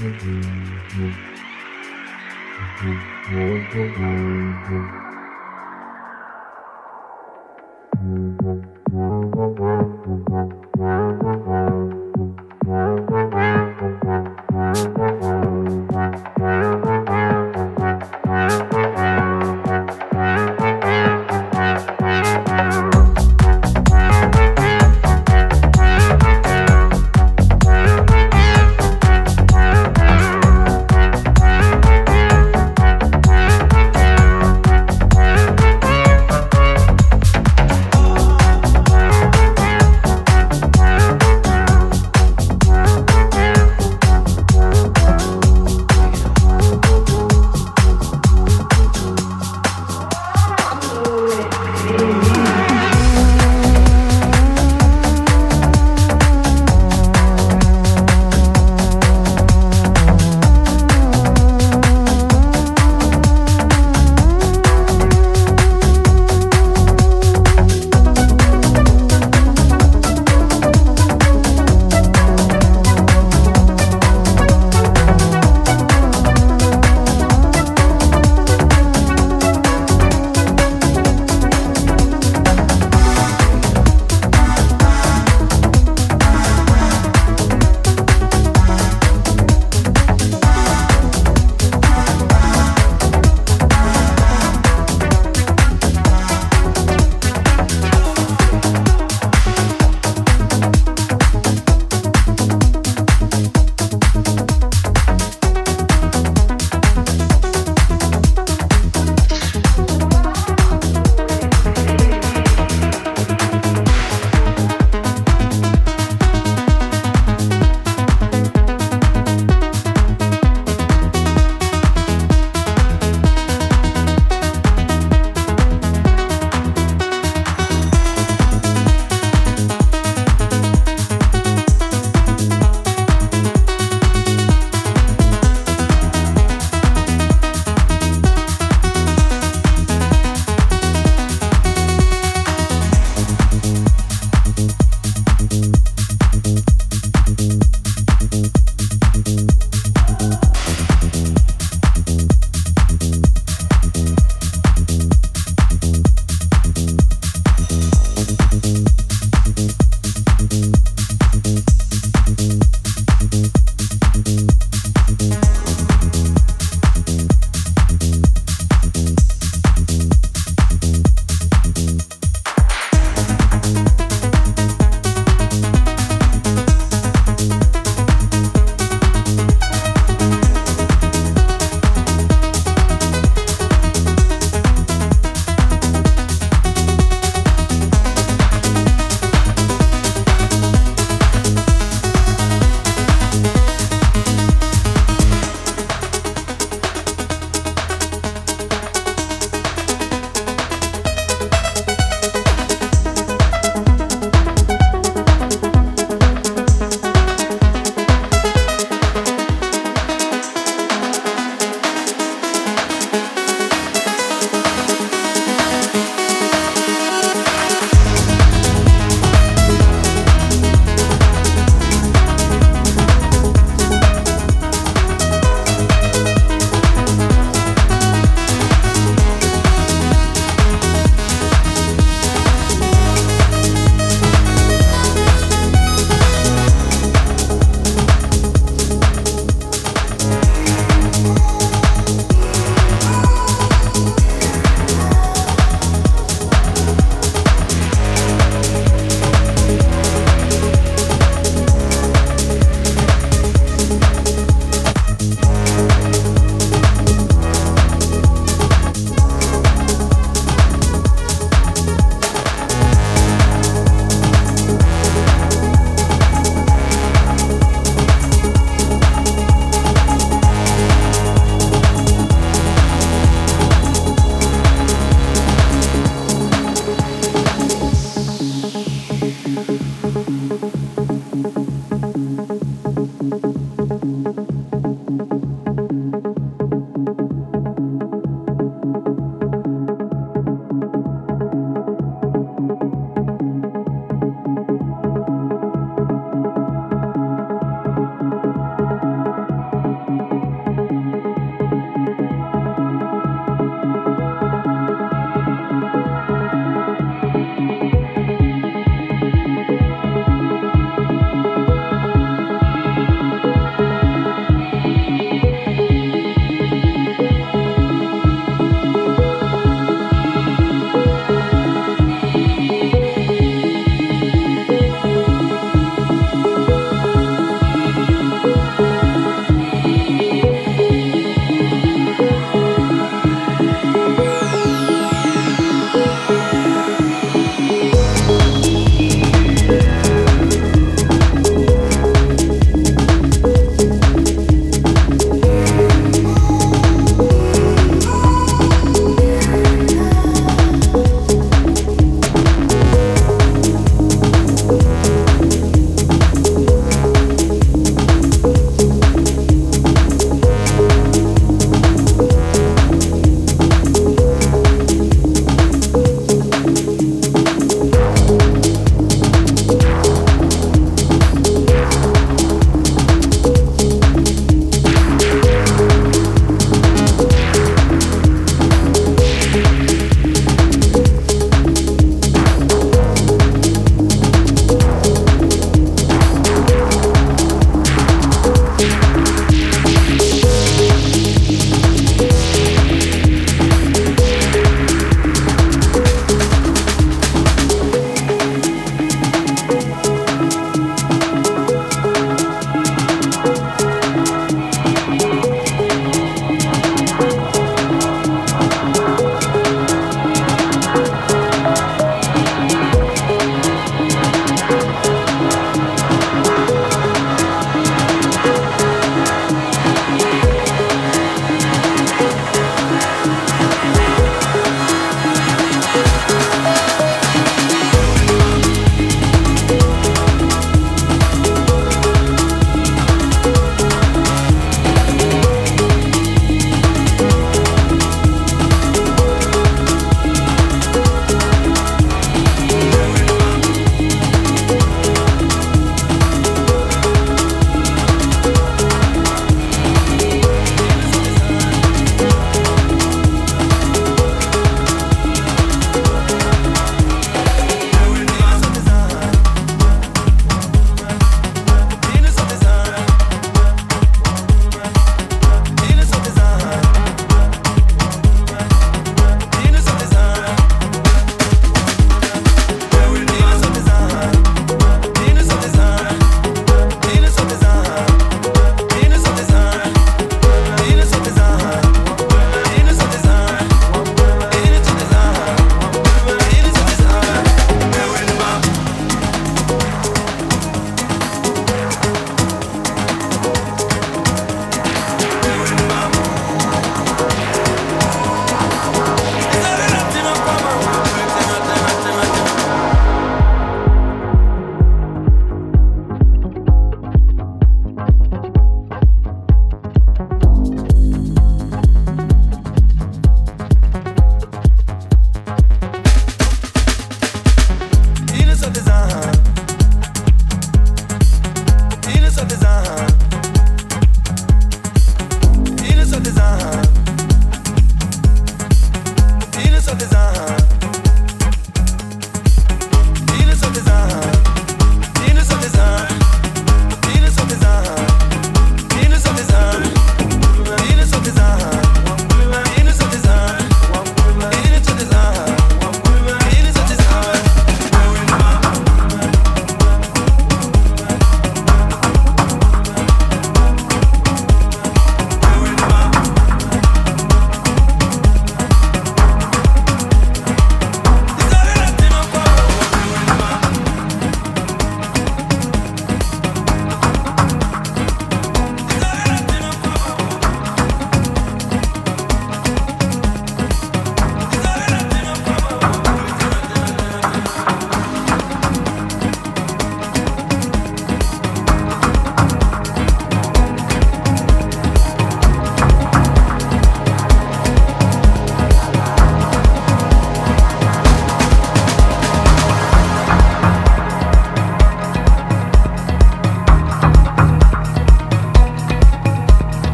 Thank you.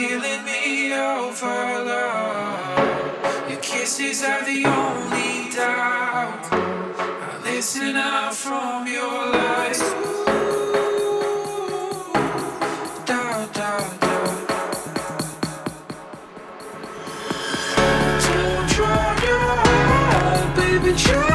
killing me over love. Your kisses are the only doubt. I listen out from your lies. Ooh, doubt, doubt, doubt. Don't try your heart, baby. Try.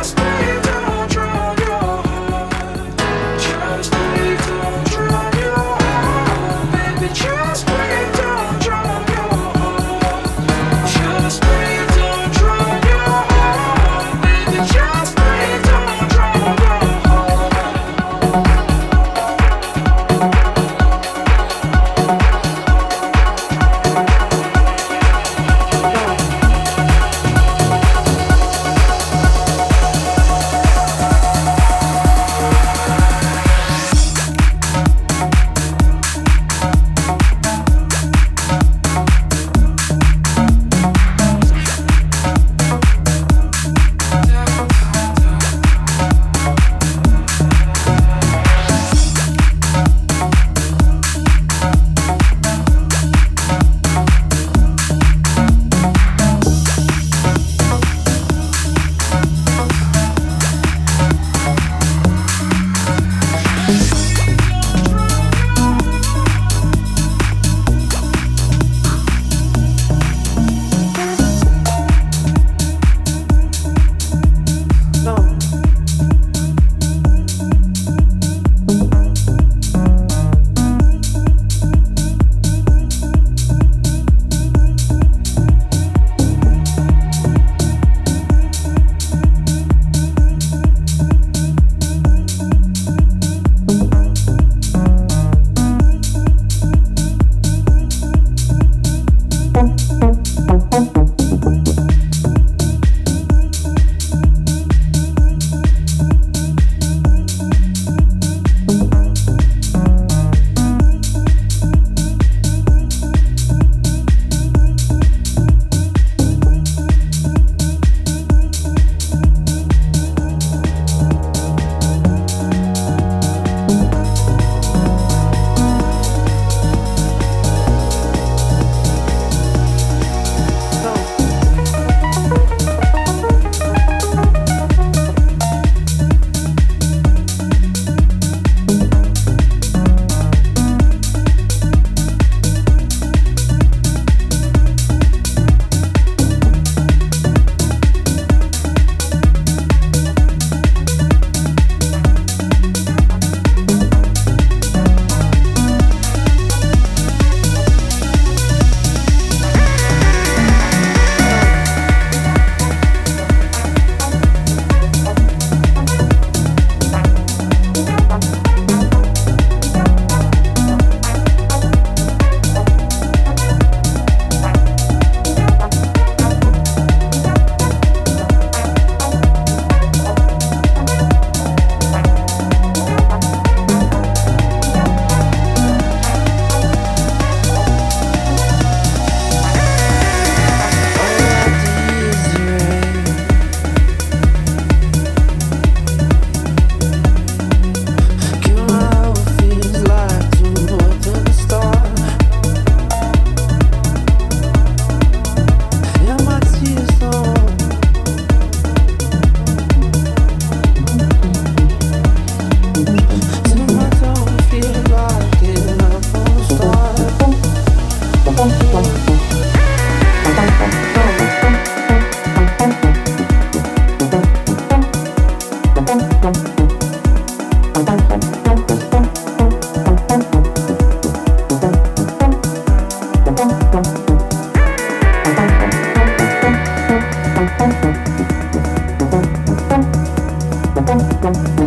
Thank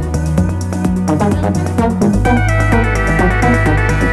you.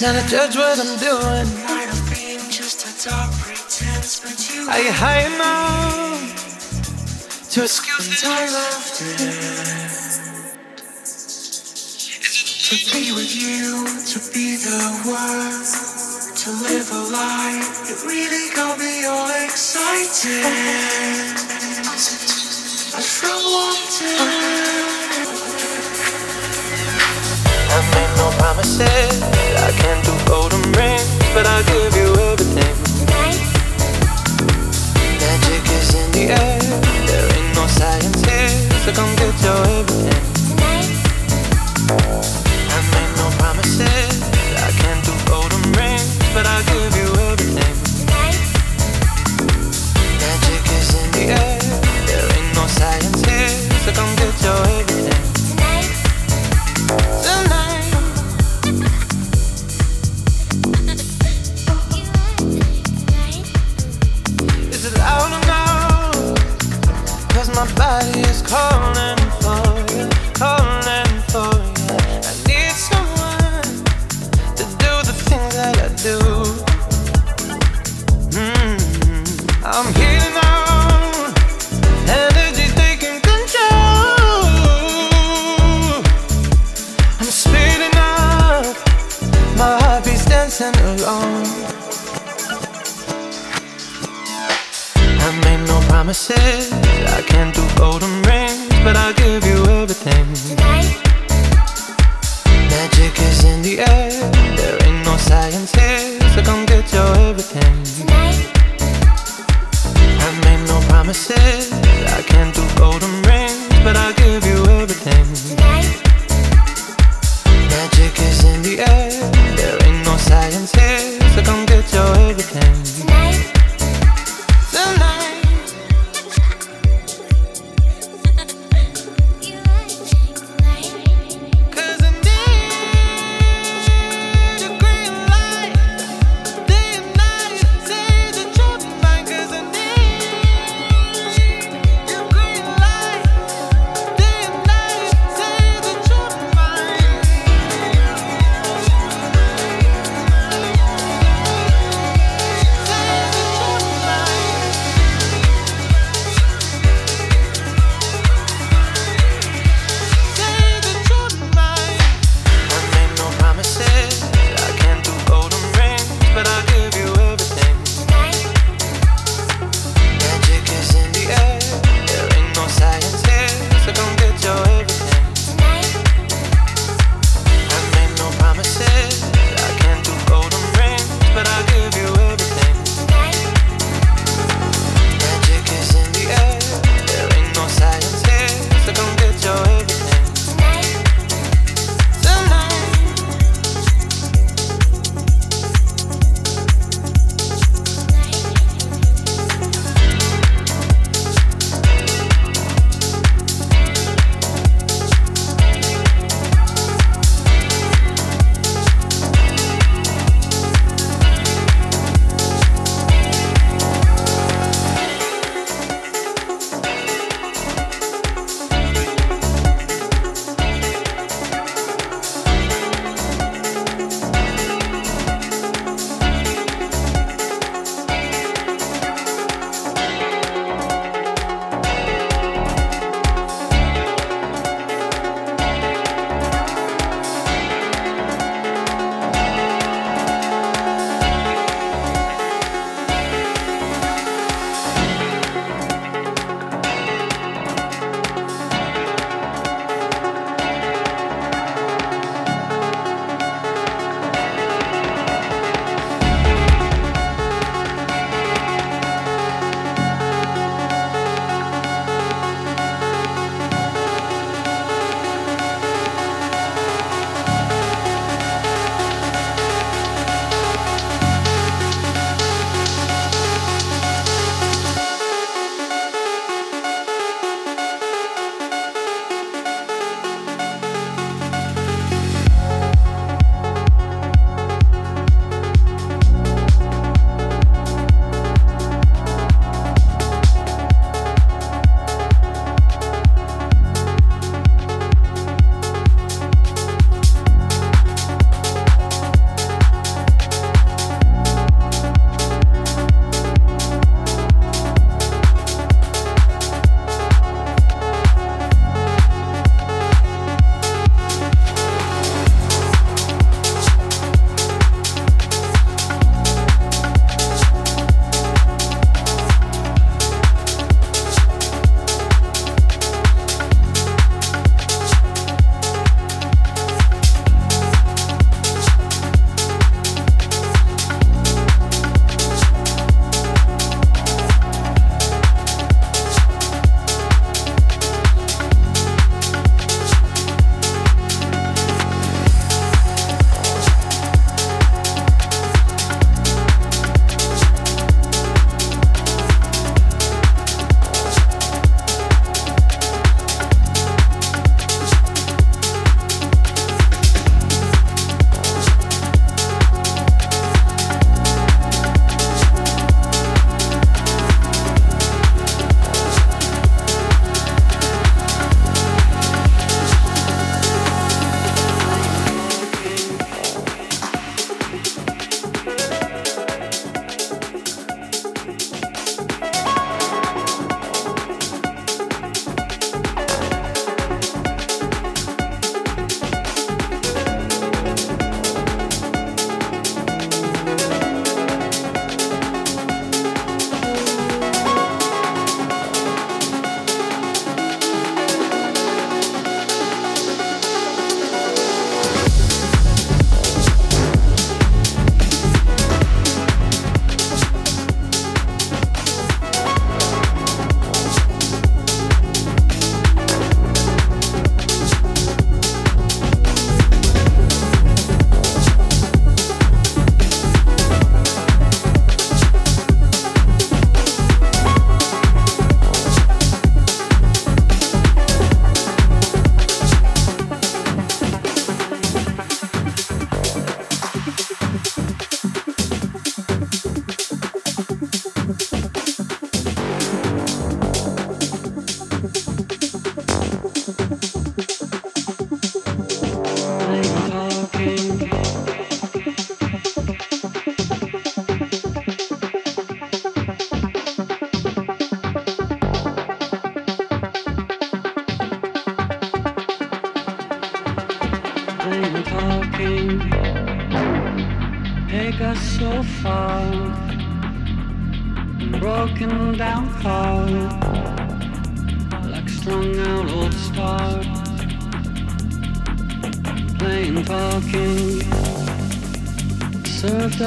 Now to judge what I'm doing. Tired of being just a dark pretense, Are you high enough to excuse the time after? To be with you, to be the one, to live a life. It really got me all excited. I feel wanted. No promises. I can't do golden rings, but I'll give you everything. Magic is in the air. There ain't no science here, so come get your everything.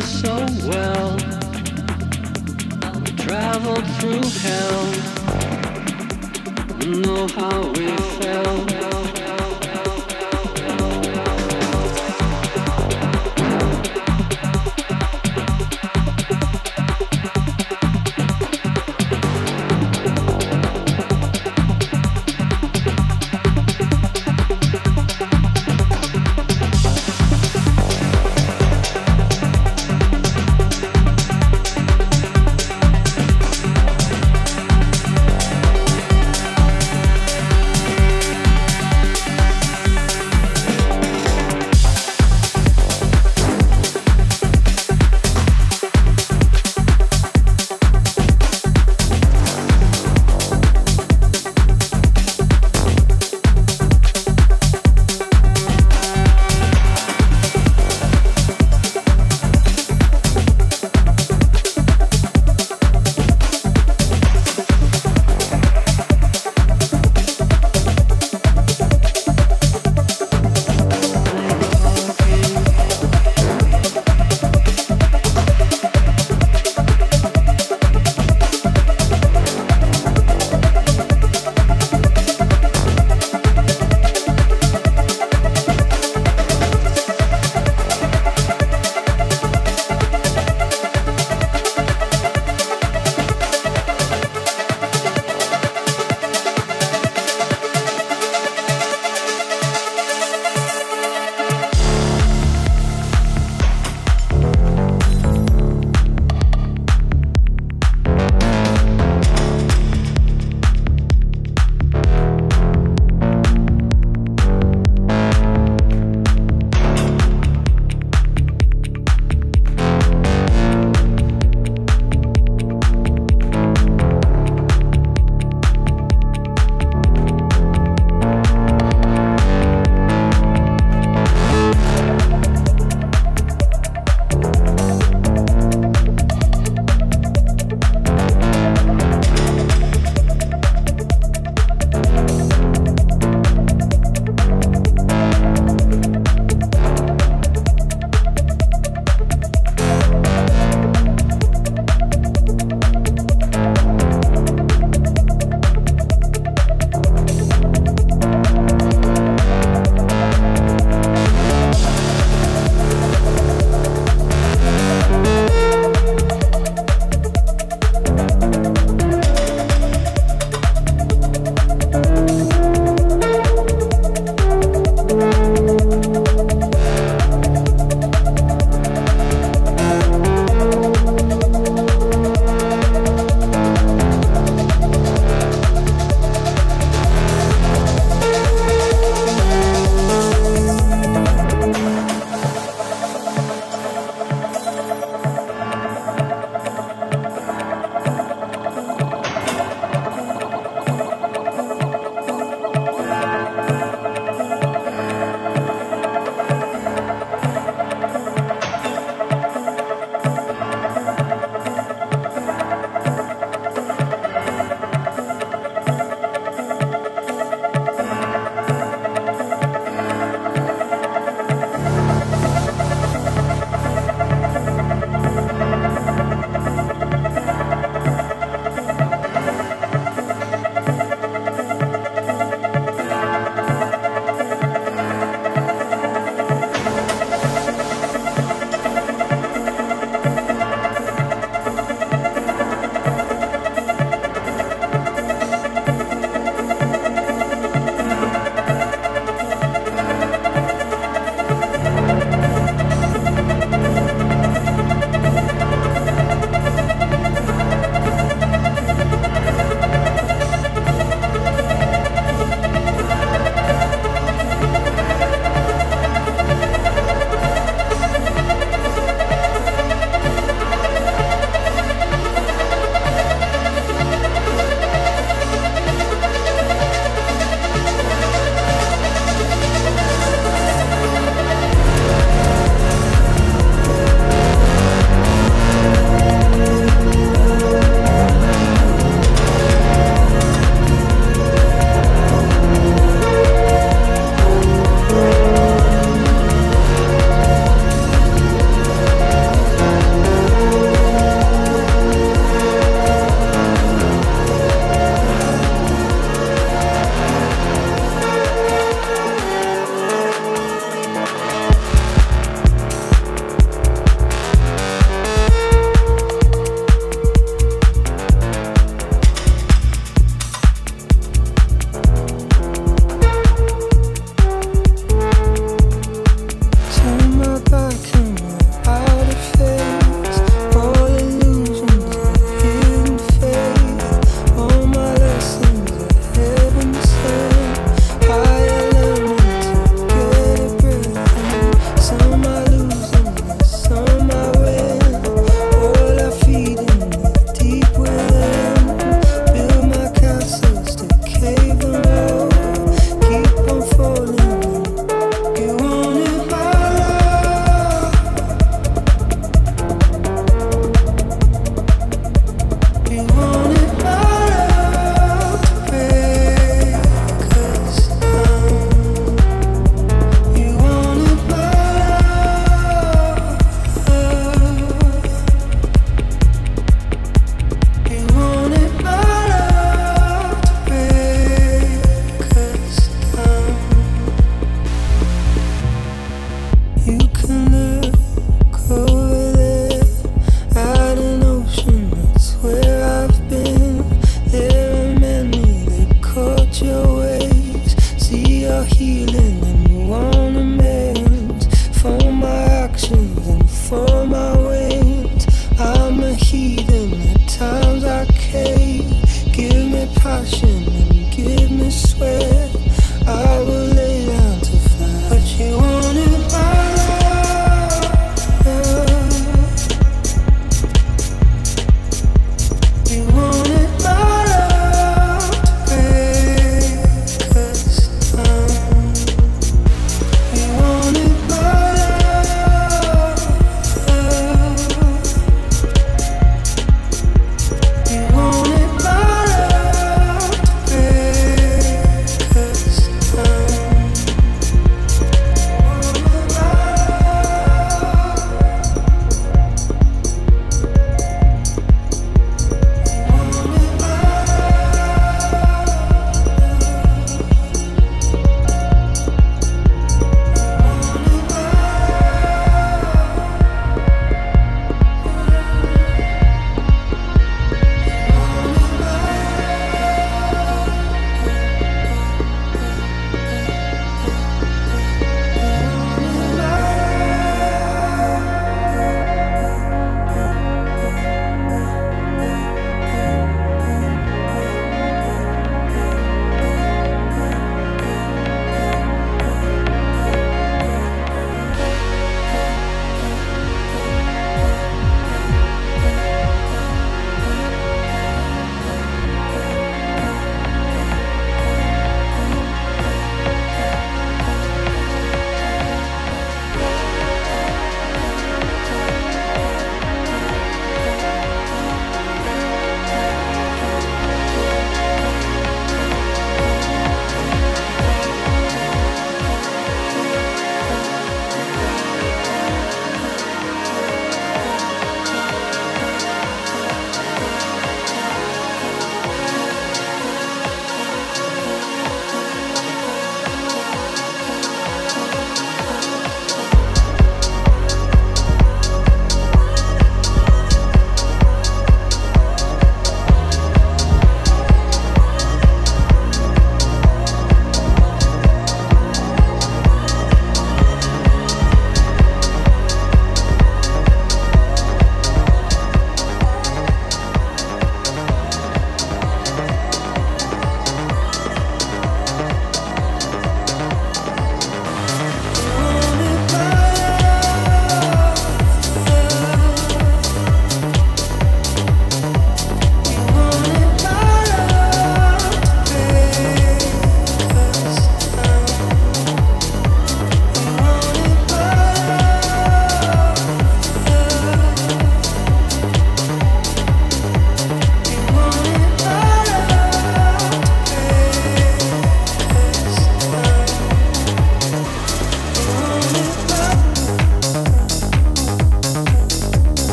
Served us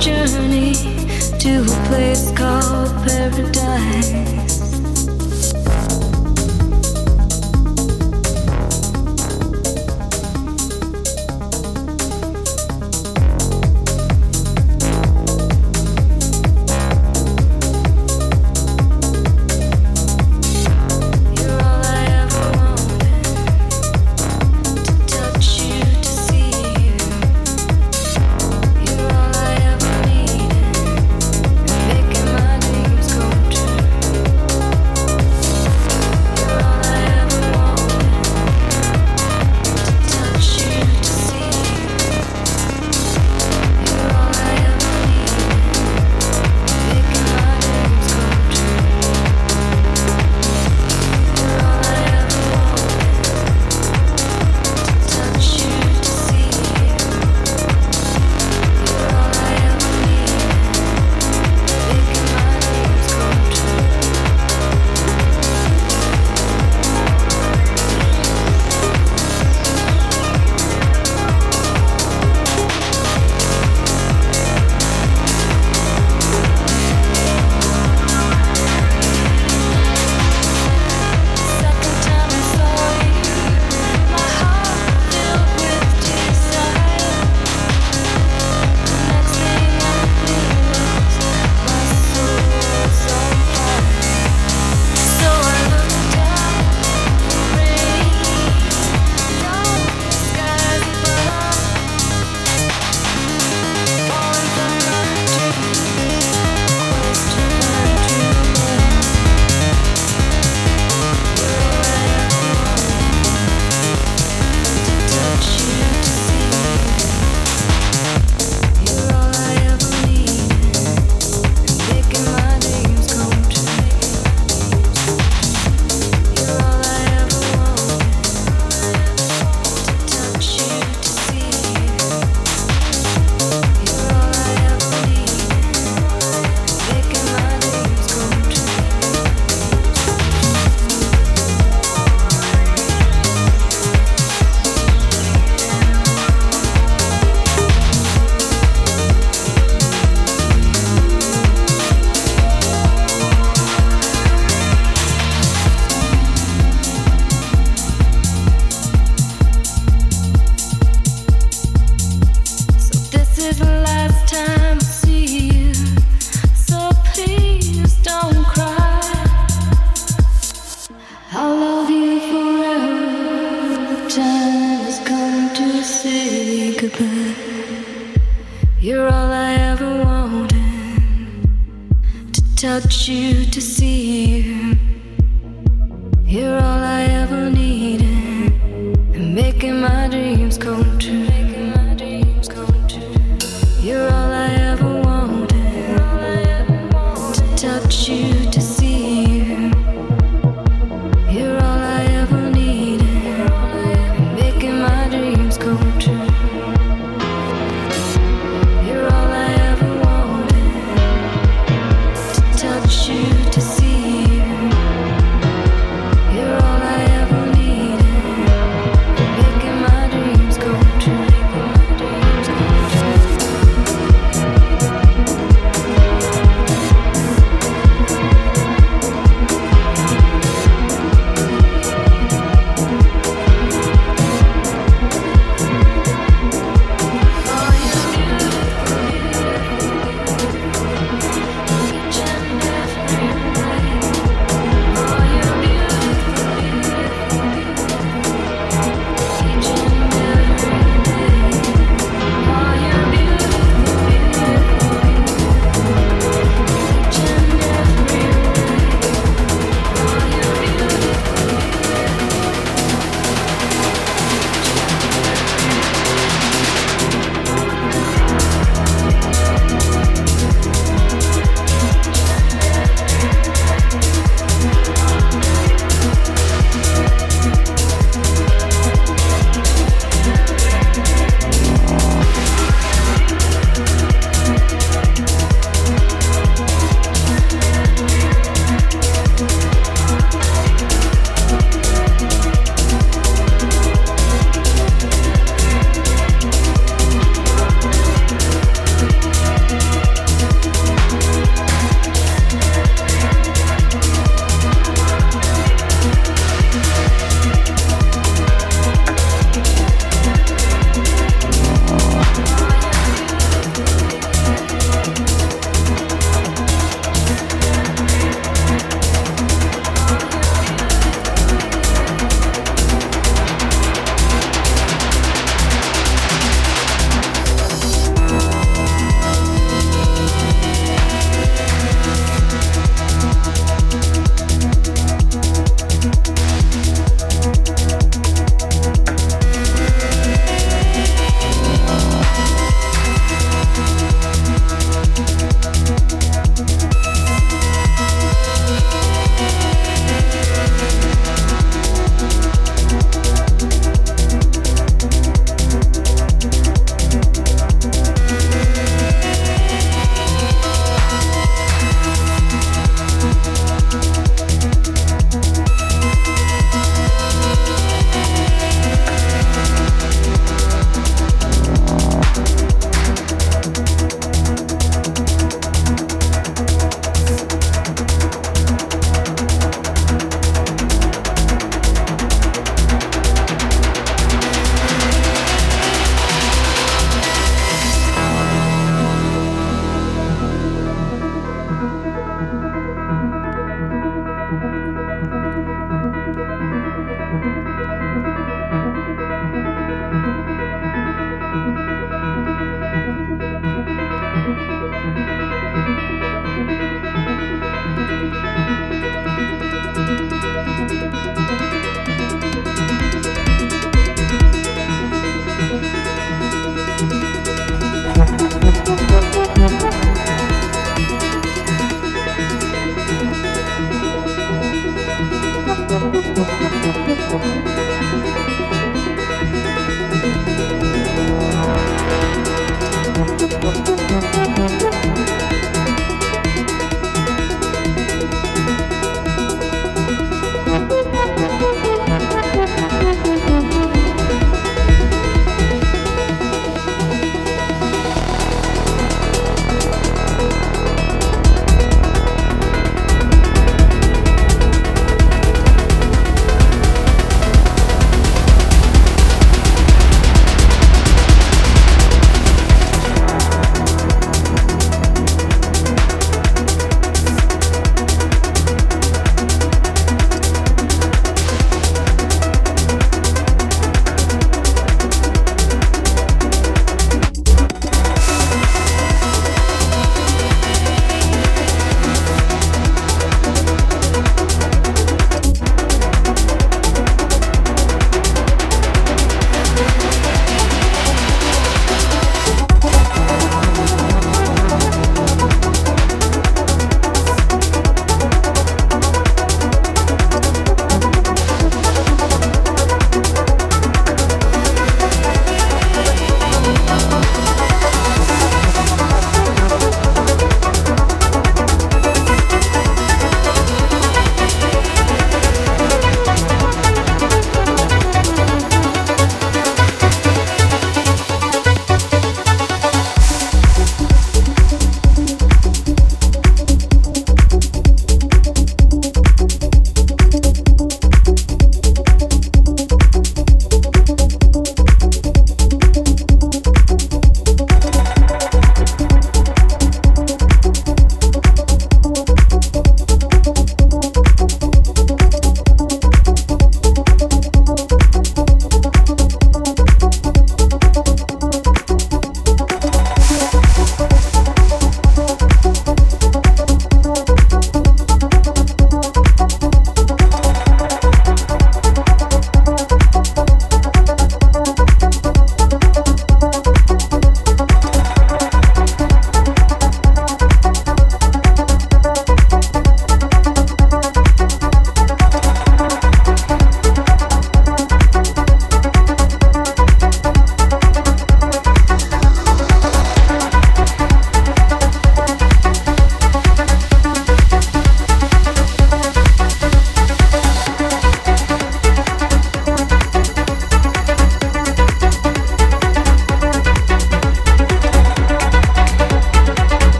journey to a place called paradise.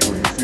可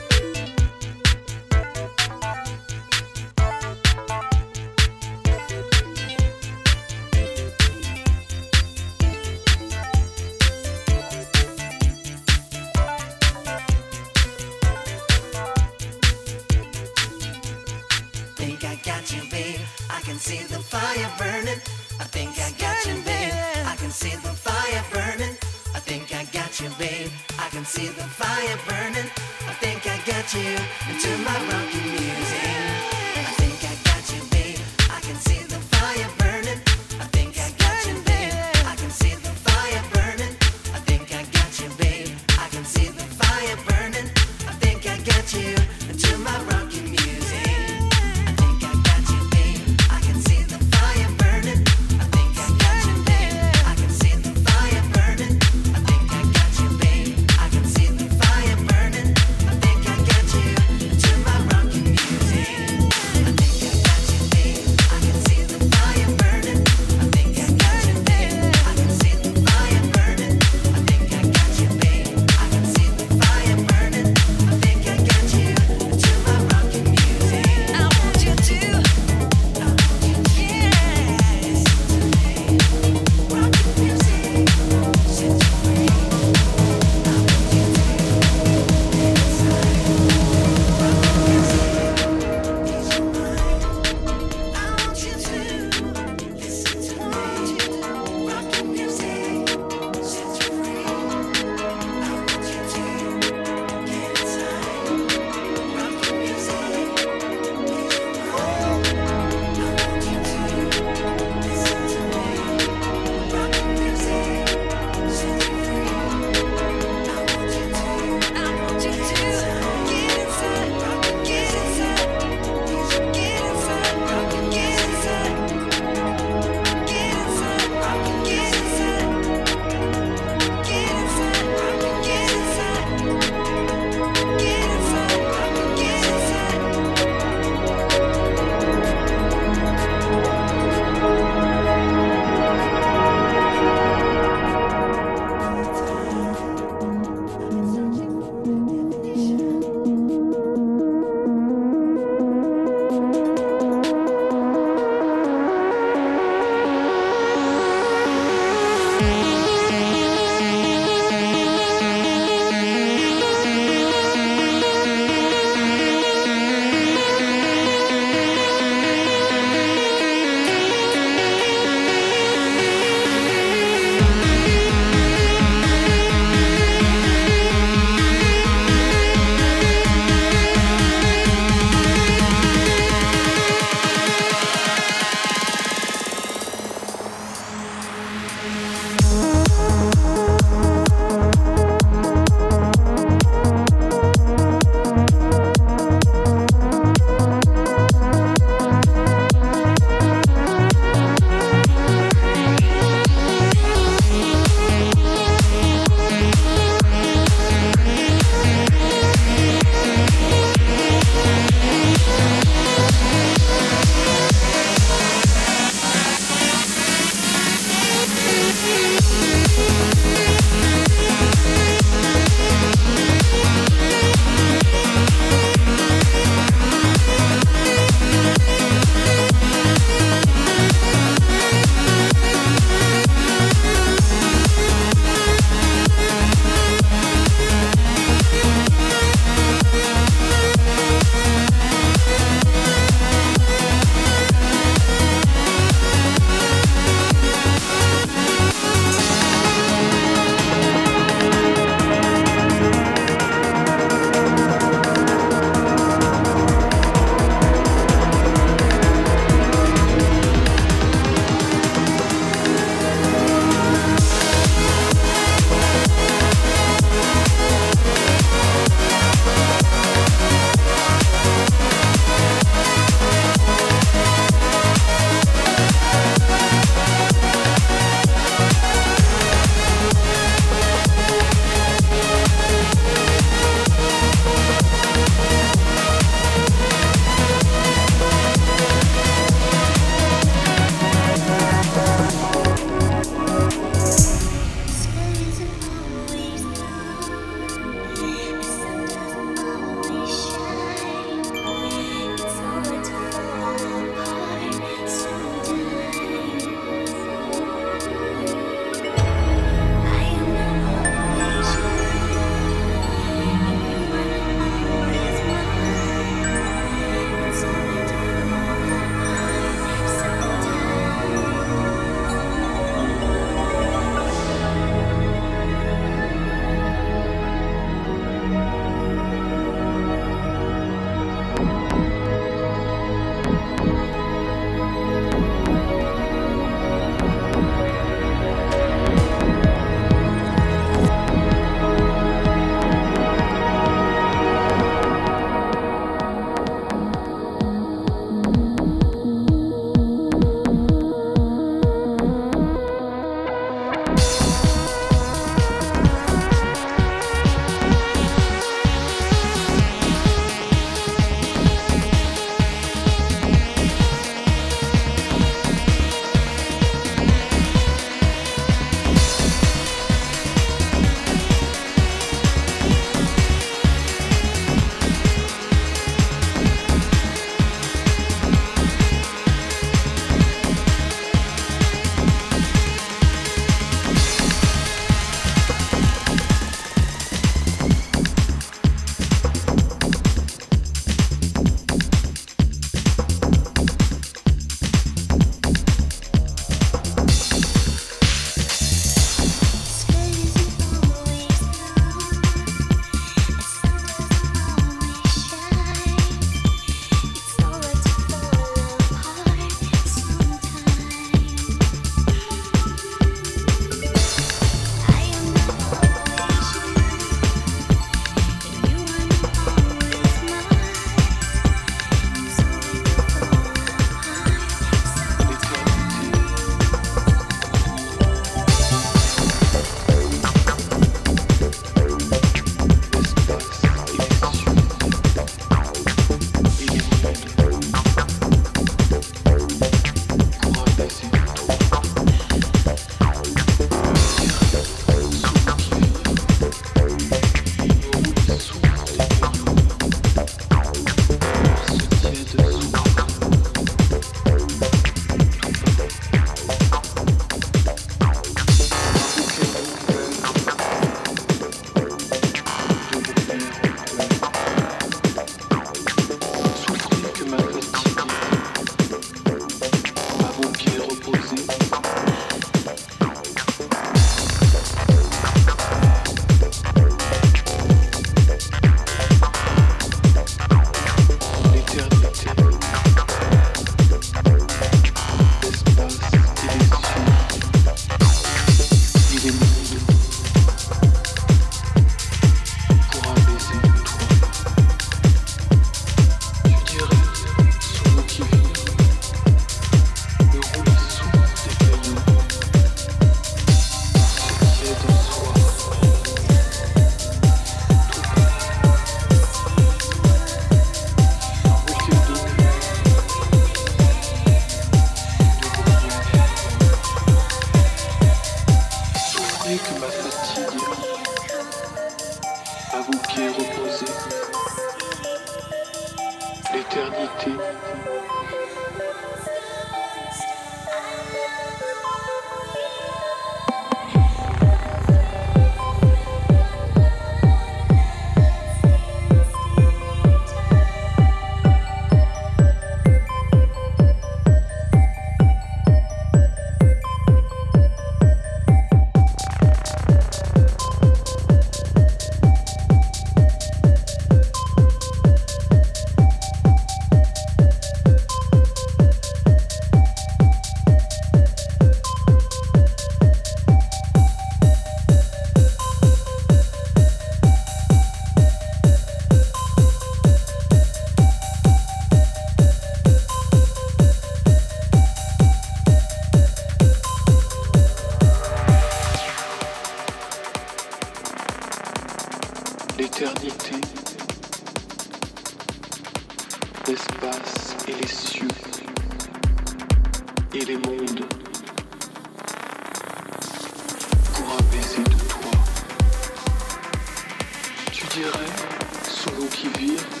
sous